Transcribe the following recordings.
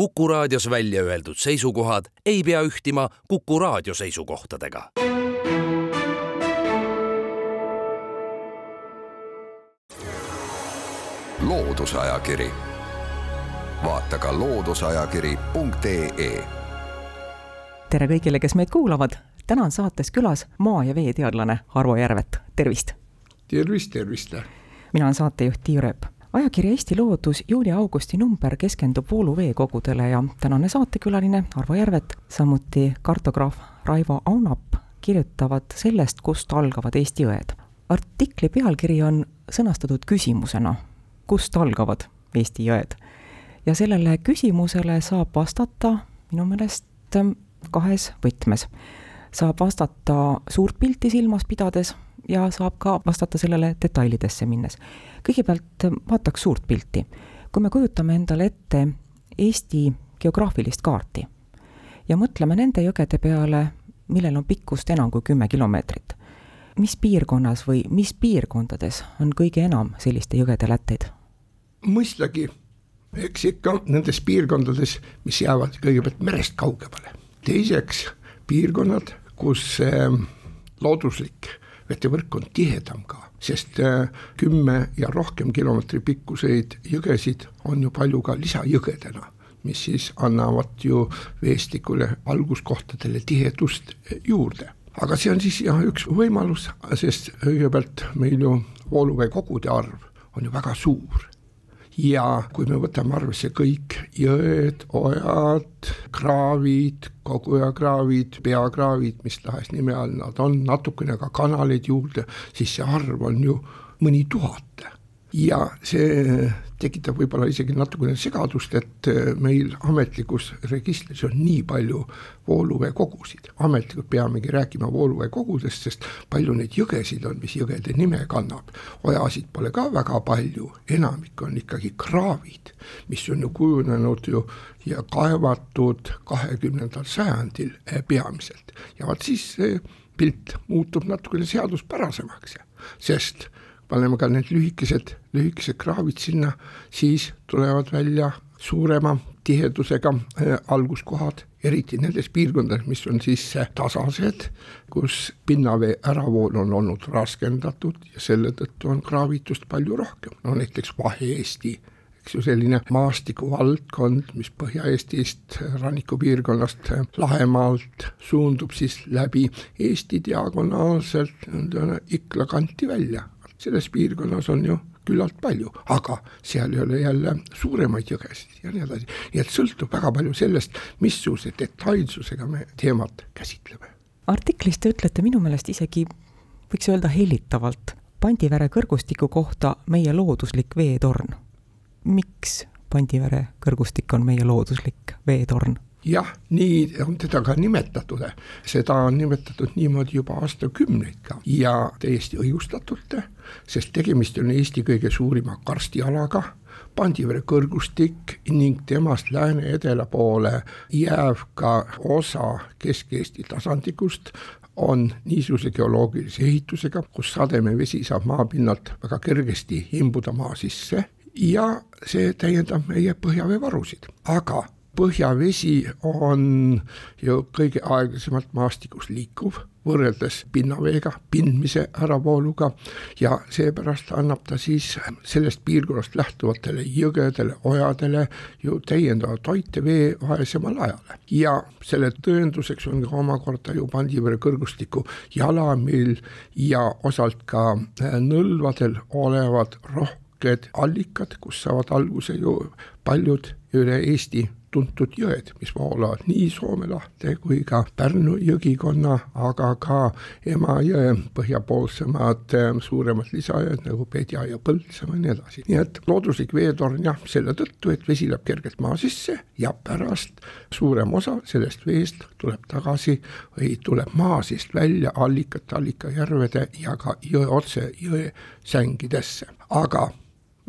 Kuku raadios välja öeldud seisukohad ei pea ühtima Kuku raadio seisukohtadega. loodusajakiri, vaata ka looduseajakiri.ee. tere kõigile, kes meid kuulavad. täna on saates külas maa- ja veeteadlane Arvo Järvet, tervist. tervist, tervist. mina olen saatejuht Tiia Rööp ajakiri Eesti Loodus juuli-augusti number keskendub vooluveekogudele ja tänane saatekülaline Arvo Järvet, samuti kartograaf Raivo Aunap kirjutavad sellest, kust algavad Eesti jõed. artikli pealkiri on sõnastatud küsimusena, kust algavad Eesti jõed? ja sellele küsimusele saab vastata minu meelest kahes võtmes. saab vastata suurt pilti silmas pidades ja saab ka vastata sellele detailidesse minnes. kõigepealt äh, vaataks suurt pilti. kui me kujutame endale ette Eesti geograafilist kaarti ja mõtleme nende jõgede peale, millel on pikkust enam kui kümme kilomeetrit, mis piirkonnas või mis piirkondades on kõige enam selliste jõgede lätteid? mõistagi, eks ikka nendes piirkondades, mis jäävad kõigepealt merest kaugemale. teiseks piirkonnad, kus äh, looduslik vetevõrk on tihedam ka, sest äh, kümme ja rohkem kilomeetri pikkuseid jõgesid on ju palju ka lisajõgedena, mis siis annavad ju veestikule alguskohtadele tihedust juurde. Aga see on siis jah, üks võimalus, sest kõigepealt meil ju vooluveekogude arv on ju väga suur ja kui me võtame arvesse kõik jõed, ojad, kraavid, kogujakraavid, peakraavid, mis tahes nime all nad on, natukene ka kanaleid juurde, siis see arv on ju mõni tuhat. Ja see tekitab võib-olla isegi natukene segadust, et äh, meil ametlikus registris on nii palju vooluveekogusid. ametlikult peamegi rääkima vooluveekogudest, sest palju neid jõgesid on, mis jõgede nime kannab. ojasid pole ka väga palju, enamik on ikkagi kraavid, mis on ju kujunenud ju ja kaevatud kahekümnendal sajandil äh, peamiselt ja vot siis see pilt muutub natukene seaduspärasemaks, sest paneme ka need lühikesed, lühikesed kraavid sinna, siis tulevad välja suurema tihedusega äh, alguskohad, eriti nendes piirkondades, mis on siis äh, tasased, kus pinnavee äravool on olnud raskendatud ja selle tõttu on kraavitust palju rohkem, no näiteks Vahe-Eesti eks ju, selline maastikuvaldkond, mis Põhja-Eestist, rannikupiirkonnast, Lahemaalt suundub siis läbi Eesti diagonaalselt Ikla kanti välja, selles piirkonnas on ju küllalt palju, aga seal ei ole jälle suuremaid jõgesid ja nii edasi, nii et sõltub väga palju sellest, missuguse detailsusega me teemat käsitleme. artiklis te ütlete minu meelest isegi, võiks öelda hellitavalt, Pandivere kõrgustiku kohta meie looduslik veetorn. miks Pandivere kõrgustik on meie looduslik veetorn? Jah, nii on teda ka nimetatud, seda on nimetatud niimoodi juba aastakümneid ka. Ja täiesti õigustatult, sest tegemist on Eesti kõige suurima karstialaga, Pandivere kõrgustik ning temast lääne-edela poole jääv ka osa Kesk-Eesti tasandikust on niisuguse geoloogilise ehitusega, kus sademevesi saab maapinnalt väga kergesti imbuda maa sisse ja see täiendab meie põhjaveevarusid, aga põhjavesi on ju kõige aeglasemalt maastikus liikuv võrreldes pinnaveega, pindmise äravooluga ja seepärast annab ta siis sellest piirkonnast lähtuvatele jõgedele, ojadele ju täiendava toitevee vaesemal ajal. ja selle tõenduseks on ka omakorda ju Pandivere kõrgustiku jalamil ja osalt ka nõlvadel olevad rohked allikad, kus saavad alguse ju paljud üle Eesti tuntud jõed, mis voolavad nii Soome lahte kui ka Pärnu jõgikonna, aga ka Emajõe põhjapoolsemad äh, suuremad lisajõed nagu Pedja ja Põltsamaa ja nii edasi. nii et looduslik veetorn jah, selle tõttu, et vesi läheb kergelt maa sisse ja pärast suurem osa sellest veest tuleb tagasi või tuleb maa seest välja allikate, allikajärvede ja ka jõe otse jõesängidesse, aga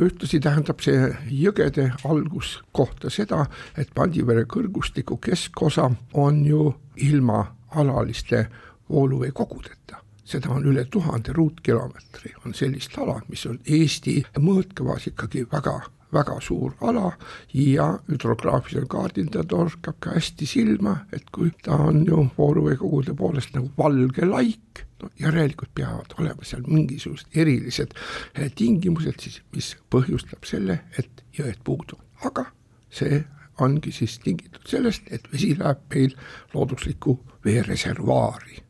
ühtlasi tähendab see jõgede alguskohta seda, et Pandivere kõrgustiku keskosa on ju ilma alaliste vooluveekogudeta. Seda on üle tuhande ruutkilomeetri, on sellist ala, mis on Eesti mõõtkavas ikkagi väga väga suur ala ja hüdrograafilisel kaardil ta torkab ka hästi silma, et kui ta on ju vooruveekogude poolest nagu valge laik, no järelikult peavad olema seal mingisugused erilised eh, tingimused siis, mis põhjustab selle, et jõed puuduvad, aga see ongi siis tingitud sellest, et vesi läheb meil looduslikku veereservuaari.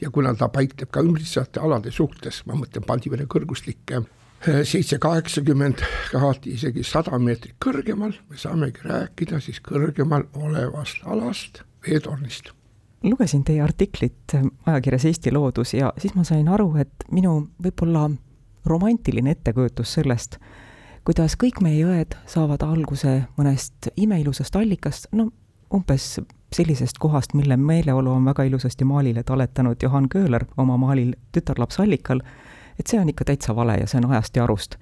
ja kuna ta paikneb ka ümbritsevate alade suhtes, ma mõtlen Pandivere kõrguslikke seitse, kaheksakümmend, kohati isegi sada meetrit kõrgemal, me saamegi rääkida siis kõrgemal olevast alast, veetornist. Lugesin teie artiklit ajakirjas Eesti Loodus ja siis ma sain aru, et minu võib-olla romantiline ettekujutus sellest, kuidas kõik meie jõed saavad alguse mõnest imeilusast allikast, no umbes sellisest kohast, mille meeleolu on väga ilusasti maalile taletanud Johan Köhler oma maalil Tütarlaps allikal et see on ikka täitsa vale ja see on ajast ja arust.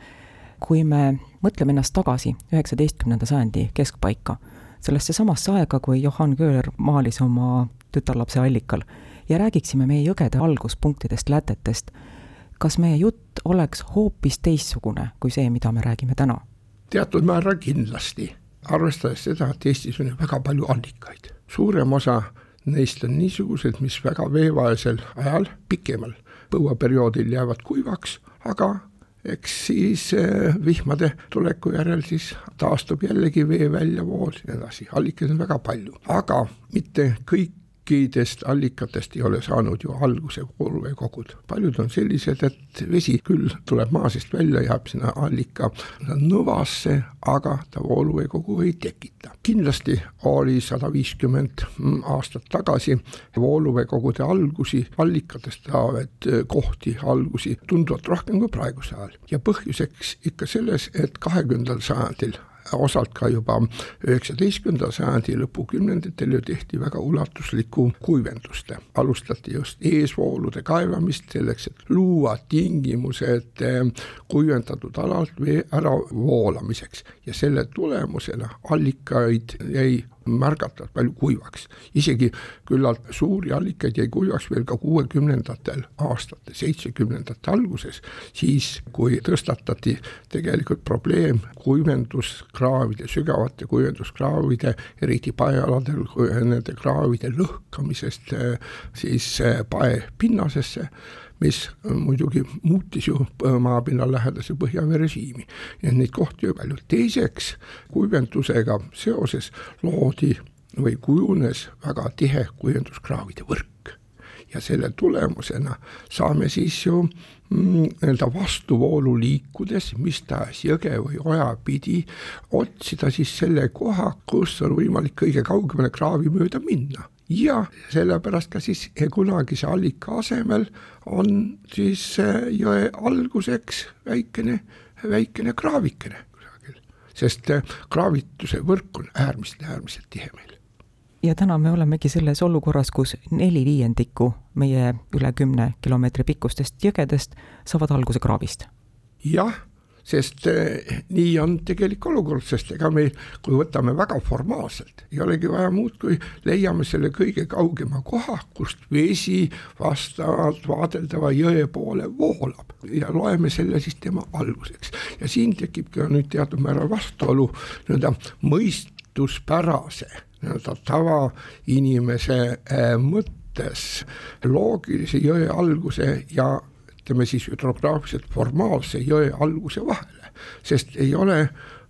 kui me mõtleme ennast tagasi üheksateistkümnenda sajandi keskpaika, sellesse samasse aega, kui Johann Köhler maalis oma tütarlapse allikal, ja räägiksime meie jõgede alguspunktidest, lätetest, kas meie jutt oleks hoopis teistsugune kui see, mida me räägime täna? teatud määral kindlasti, arvestades seda, et Eestis on ju väga palju allikaid, suurem osa neist on niisugused, mis väga veevaesel ajal, pikemal põuaperioodil jäävad kuivaks, aga eks siis eh, vihmade tuleku järel siis taastub jällegi vee väljavool ja nii edasi, allikaid on väga palju, aga mitte kõik kõikidest allikatest ei ole saanud ju alguse vooluveekogud, paljud on sellised, et vesi küll tuleb maa seest välja, jääb sinna allika nõvasse, aga ta vooluveekogu ei tekita. kindlasti oli sada viiskümmend aastat tagasi vooluveekogude algusi, allikatest saavad kohti algusi tunduvalt rohkem kui praegusel ajal ja põhjuseks ikka selles, et kahekümnendal sajandil osalt ka juba üheksateistkümnenda sajandi lõpukümnenditel ju tehti väga ulatuslikku kuivendust. alustati just eesvoolude kaevamist selleks, et luua tingimused eh, kuivendatud alalt vee äravoolamiseks ja selle tulemusena allikaid jäi märgatavalt palju kuivaks. isegi küllalt suuri allikaid jäi kuivaks veel ka kuuekümnendatel aastatel, seitsmekümnendate alguses, siis kui tõstatati tegelikult probleem kuivenduskraavide, sügavate kuivenduskraavide, eriti paealadel, nende kraavide lõhkamisest siis pae pinnasesse mis muidugi muutis ju maapinna lähedase põhjavee režiimi. nii et neid kohti oli palju, teiseks kuivendusega seoses loodi või kujunes väga tihe kuivenduskraavide võrk ja selle tulemusena saame siis ju mm, nii-öelda vastuvoolu liikudes mis tahes jõge või oja pidi otsida siis selle koha, kus on võimalik kõige kaugemale kraavi mööda minna ja sellepärast ka siis kunagise allika asemel on siis jõe alguseks väikene, väikene kraavikene kusagil, sest kraavituse võrk on äärmiselt, äärmiselt tihe meil. ja täna me olemegi selles olukorras, kus neli viiendikku meie üle kümne kilomeetri pikkustest jõgedest saavad alguse kraavist. jah sest eh, nii on tegelik olukord, sest ega meil, kui võtame väga formaalselt, ei olegi vaja muud, kui leiame selle kõige kaugema koha, kust vesi vastavalt vaadeldava jõe poole voolab ja loeme selle siis tema alguseks. ja siin tekib ka nüüd teatud määral vastuolu nii-öelda mõistuspärase nii-öelda tavainimese äh, mõttes loogilise jõe alguse ja ütleme siis hüdrograafiliselt formaalse jõe alguse vahele, sest ei ole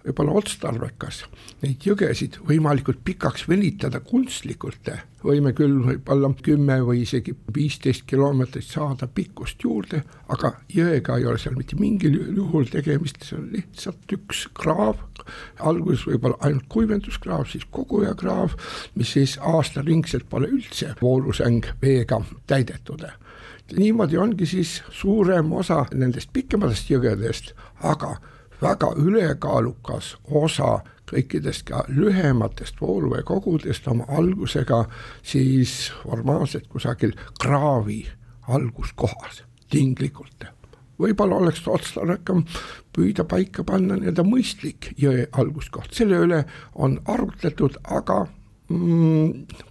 võib-olla otstarbekas neid jõgesid võimalikult pikaks venitada kunstlikult, võime küll võib-olla kümme või isegi viisteist kilomeetrit saada pikkust juurde, aga jõega ei ole seal mitte mingil juhul tegemist, see on lihtsalt üks kraav, alguses võib-olla ainult kuivenduskraav, siis kogujakraav, mis siis aastaringselt pole üldse voolusäng veega täidetud niimoodi ongi siis suurem osa nendest pikematest jõgedest, aga väga ülekaalukas osa kõikidest ka lühematest vooluveekogudest oma algusega siis formaalselt kusagil kraavi alguskohas, tinglikult. võib-olla oleks otstarbekam püüda paika panna nii-öelda mõistlik jõe alguskoht, selle üle on arutletud, aga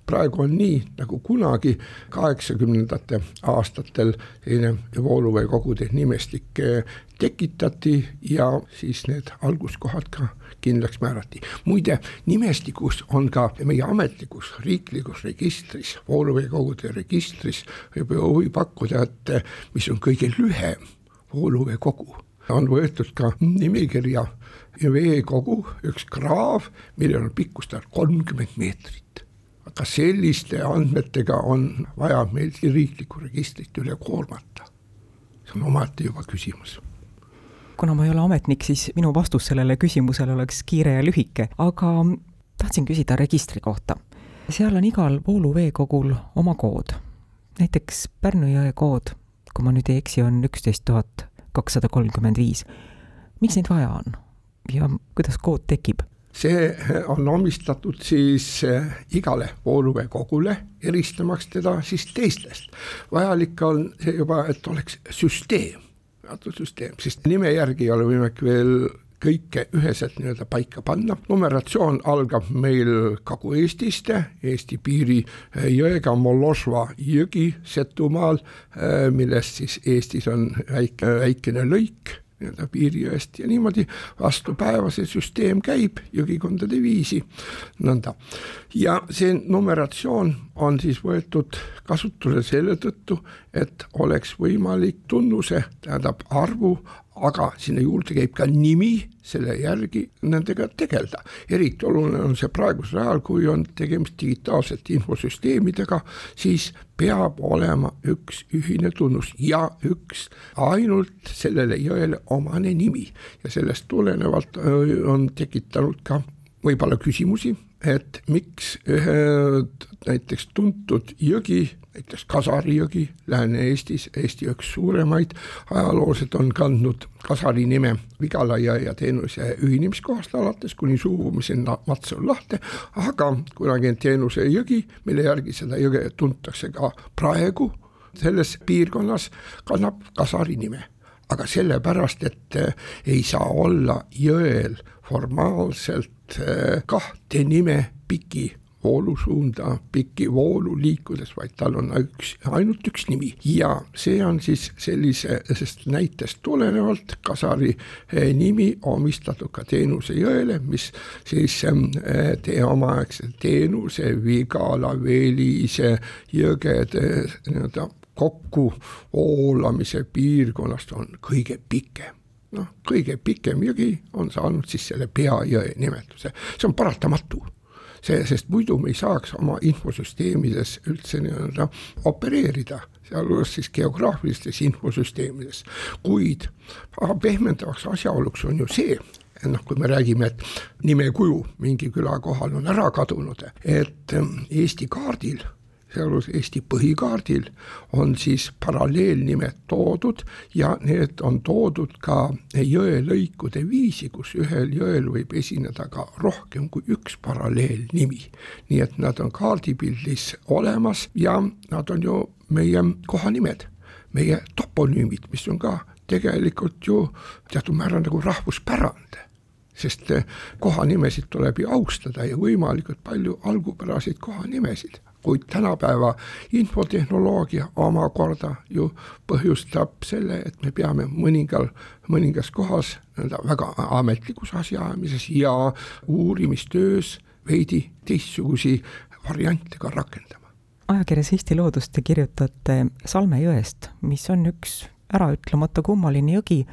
praegu on nii, nagu kunagi kaheksakümnendate aastatel selline vooluveekogude nimestik eh, tekitati ja siis need alguskohad ka kindlaks määrati. muide, nimestikus on ka meie ametlikus riiklikus registris, vooluveekogude registris võib huvi pakkuda, et eh, mis on kõige lühem vooluveekogu. On võetud ka nimekirja veekogu, üks kraav, millel on pikkus tal kolmkümmend meetrit. aga selliste andmetega on vaja meil riiklikku registrit üle koormata. see on omaette juba küsimus kuna ma ei ole ametnik, siis minu vastus sellele küsimusele oleks kiire ja lühike, aga tahtsin küsida registri kohta. seal on igal vooluveekogul oma kood. näiteks Pärnu jõe kood, kui ma nüüd ei eksi, on üksteist tuhat kakssada kolmkümmend viis. miks neid vaja on ja kuidas kood tekib? see on omistatud siis eh, igale vooluveekogule, eristamaks teda siis teistest. vajalik on see juba, et oleks süsteem jaotussüsteem, sest nime järgi ei ole võimalik veel kõike üheselt nii-öelda paika panna. numeratsioon algab meil Kagu-Eestist, Eesti piiri eh, jõega Moložva jõgi Setumaal, eh, millest siis Eestis on väike, väikene lõik nii-öelda piirijõest ja niimoodi vastu päeva see süsteem käib jõgikondade viisi, nõnda. ja see numeratsioon on siis võetud kasutusele selle tõttu, et oleks võimalik tunnuse, tähendab arvu aga sinna juurde käib ka nimi, selle järgi nendega tegeleda. eriti oluline on see praegusel ajal, kui on tegemist digitaalsete infosüsteemidega, siis peab olema üks ühine tunnus ja üks ainult sellele jõele omane nimi ja sellest tulenevalt on tekitanud ka võib-olla küsimusi, et miks ühed näiteks tuntud jõgi näiteks Kasari jõgi Lääne-Eestis, Eesti üks suuremaid, ajalooliselt on kandnud Kasari nime Vigala jõe ja teenuse ühinemiskohast alates kuni suubumiseni Matsalu lahte, aga kunagi on teenuse jõgi, mille järgi seda jõge tuntakse ka praegu selles piirkonnas, kannab Kasari nime. Aga sellepärast, et ei saa olla jõel formaalselt kahte nime piki voolusuunda pikki voolu liikudes, vaid tal on üks, ainult üks nimi. Ja see on siis sellisest näitest tulenevalt Kasari eh, nimi omistatud ka Teenuse jõele, mis siis eh, tee omaaegse Teenuse, Vigala, Velise jõgede nii-öelda kokku voolamise piirkonnast on kõige pikem noh, kõige pikem jõgi on saanud siis selle peajõe nimetuse, see on paratamatu. See, sest muidu me ei saaks oma infosüsteemides üldse nii-öelda opereerida sealhulgas siis geograafilistes infosüsteemides, kuid pehmendavaks asjaoluks on ju see, noh, kui me räägime, et nimekuju mingi küla kohal on ära kadunud, et Eesti kaardil sealhulgas Eesti põhikaardil on siis paralleelnimed toodud ja need on toodud ka jõelõikude viisi, kus ühel jõel võib esineda ka rohkem kui üks paralleelnimi. nii et nad on kaardipildis olemas ja nad on ju meie kohanimed, meie toponüümid, mis on ka tegelikult ju teatud määral nagu rahvuspärand sest kohanimesid tuleb ju austada ja võimalikult palju algupäraseid kohanimesid kuid tänapäeva infotehnoloogia omakorda ju põhjustab selle, et me peame mõningal, mõningas kohas nii-öelda väga ametlikus asjaajamises ja uurimistöös veidi teistsugusi variante ka rakendama. ajakirjas Eesti Loodus te kirjutate Salme jõest, mis on üks äraütlemata kummaline jõgi,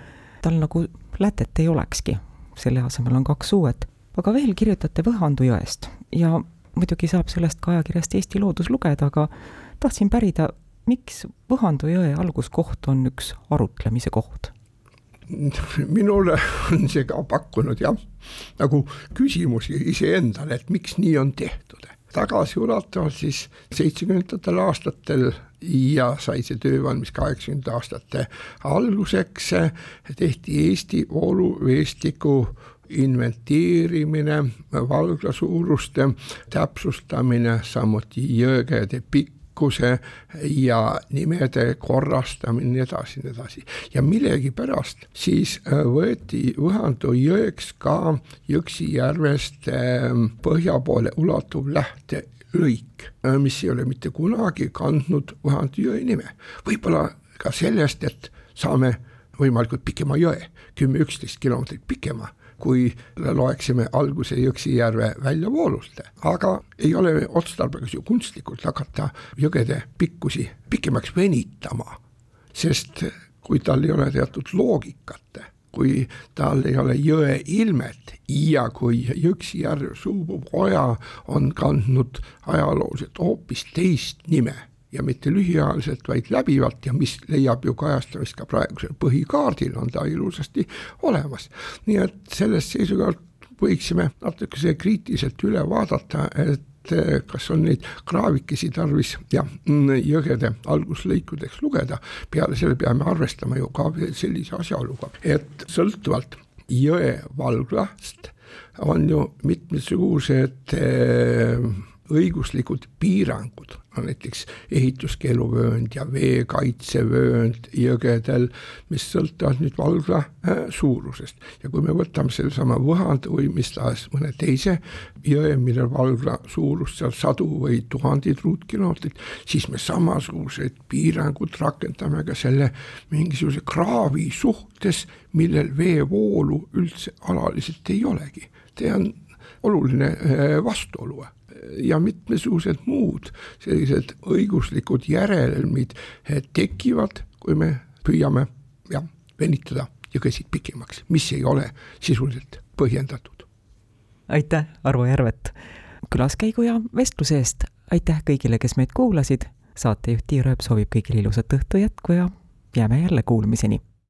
tal nagu lätet ei olekski, selle asemel on kaks uued. aga veel kirjutate Võhandu jõest ja muidugi saab sellest ka ajakirjast Eesti Loodus lugeda, aga tahtsin pärida, miks Võhandu jõe alguskoht on üks arutlemise koht? minule on see ka pakkunud jah, nagu küsimusi iseendale, et miks nii on tehtud. tagasiulatuvalt siis seitsmekümnendatel aastatel ja sai see töö valmis kaheksakümnendate aastate alguseks, tehti Eesti vooluveestiku inventeerimine, valgla suuruste täpsustamine, samuti jõgede pikk pikkuse ja nimede korrastamine, nii edasi, nii edasi. ja millegipärast siis äh, võeti Võhandu jõeks ka Jõksi järvest ähm, põhja poole ulatuv lähtelõik, äh, mis ei ole mitte kunagi kandnud Võhandu jõe nime. võib-olla ka sellest, et saame võimalikult pikema jõe, kümme-üksteist kilomeetrit pikema kui loeksime alguse Jõksi järve väljavoolust, aga ei ole otstarbekas ju kunstlikult hakata jõgede pikkusi pikemaks venitama, sest kui tal ei ole teatud loogikat, kui tal ei ole jõe ilmet ja kui Jõksi järv suubuv oja on kandnud ajalooliselt hoopis teist nime ja mitte lühiajaliselt, vaid läbivalt ja mis leiab ju kajastamist ka praegusel põhikaardil, on ta ilusasti olemas. nii et sellest seisukohalt võiksime natukese kriitiliselt üle vaadata, et eh, kas on neid kraavikesi tarvis ja mm, jõgede alguslõikudeks lugeda, peale selle peame arvestama ju ka veel sellise asjaoluga, et sõltuvalt jõe valglast on ju mitmesugused äh, õiguslikud piirangud, näiteks ehituskeeluvöönd ja veekaitsevöönd jõgedel, mis sõltuvad nüüd valgla äh, suurusest. ja kui me võtame sellesama Võhandu või mis tahes mõne teise jõe, mille valgla suurus seal sadu või tuhandeid ruutkilomeetrit, siis me samasugused piirangud rakendame ka selle mingisuguse kraavi suhtes, millel veevoolu üldse alaliselt ei olegi. see on oluline äh, vastuolu ja mitmesugused muud sellised õiguslikud järelmid eh, tekivad, kui me püüame jah, venitada jõgesid pikemaks, mis ei ole sisuliselt põhjendatud. aitäh, Arvo Järvet, külaskäigu ja vestluse eest, aitäh kõigile, kes meid kuulasid, saatejuht Tiir Ööp soovib kõigile ilusat õhtu jätku ja jääme jälle kuulmiseni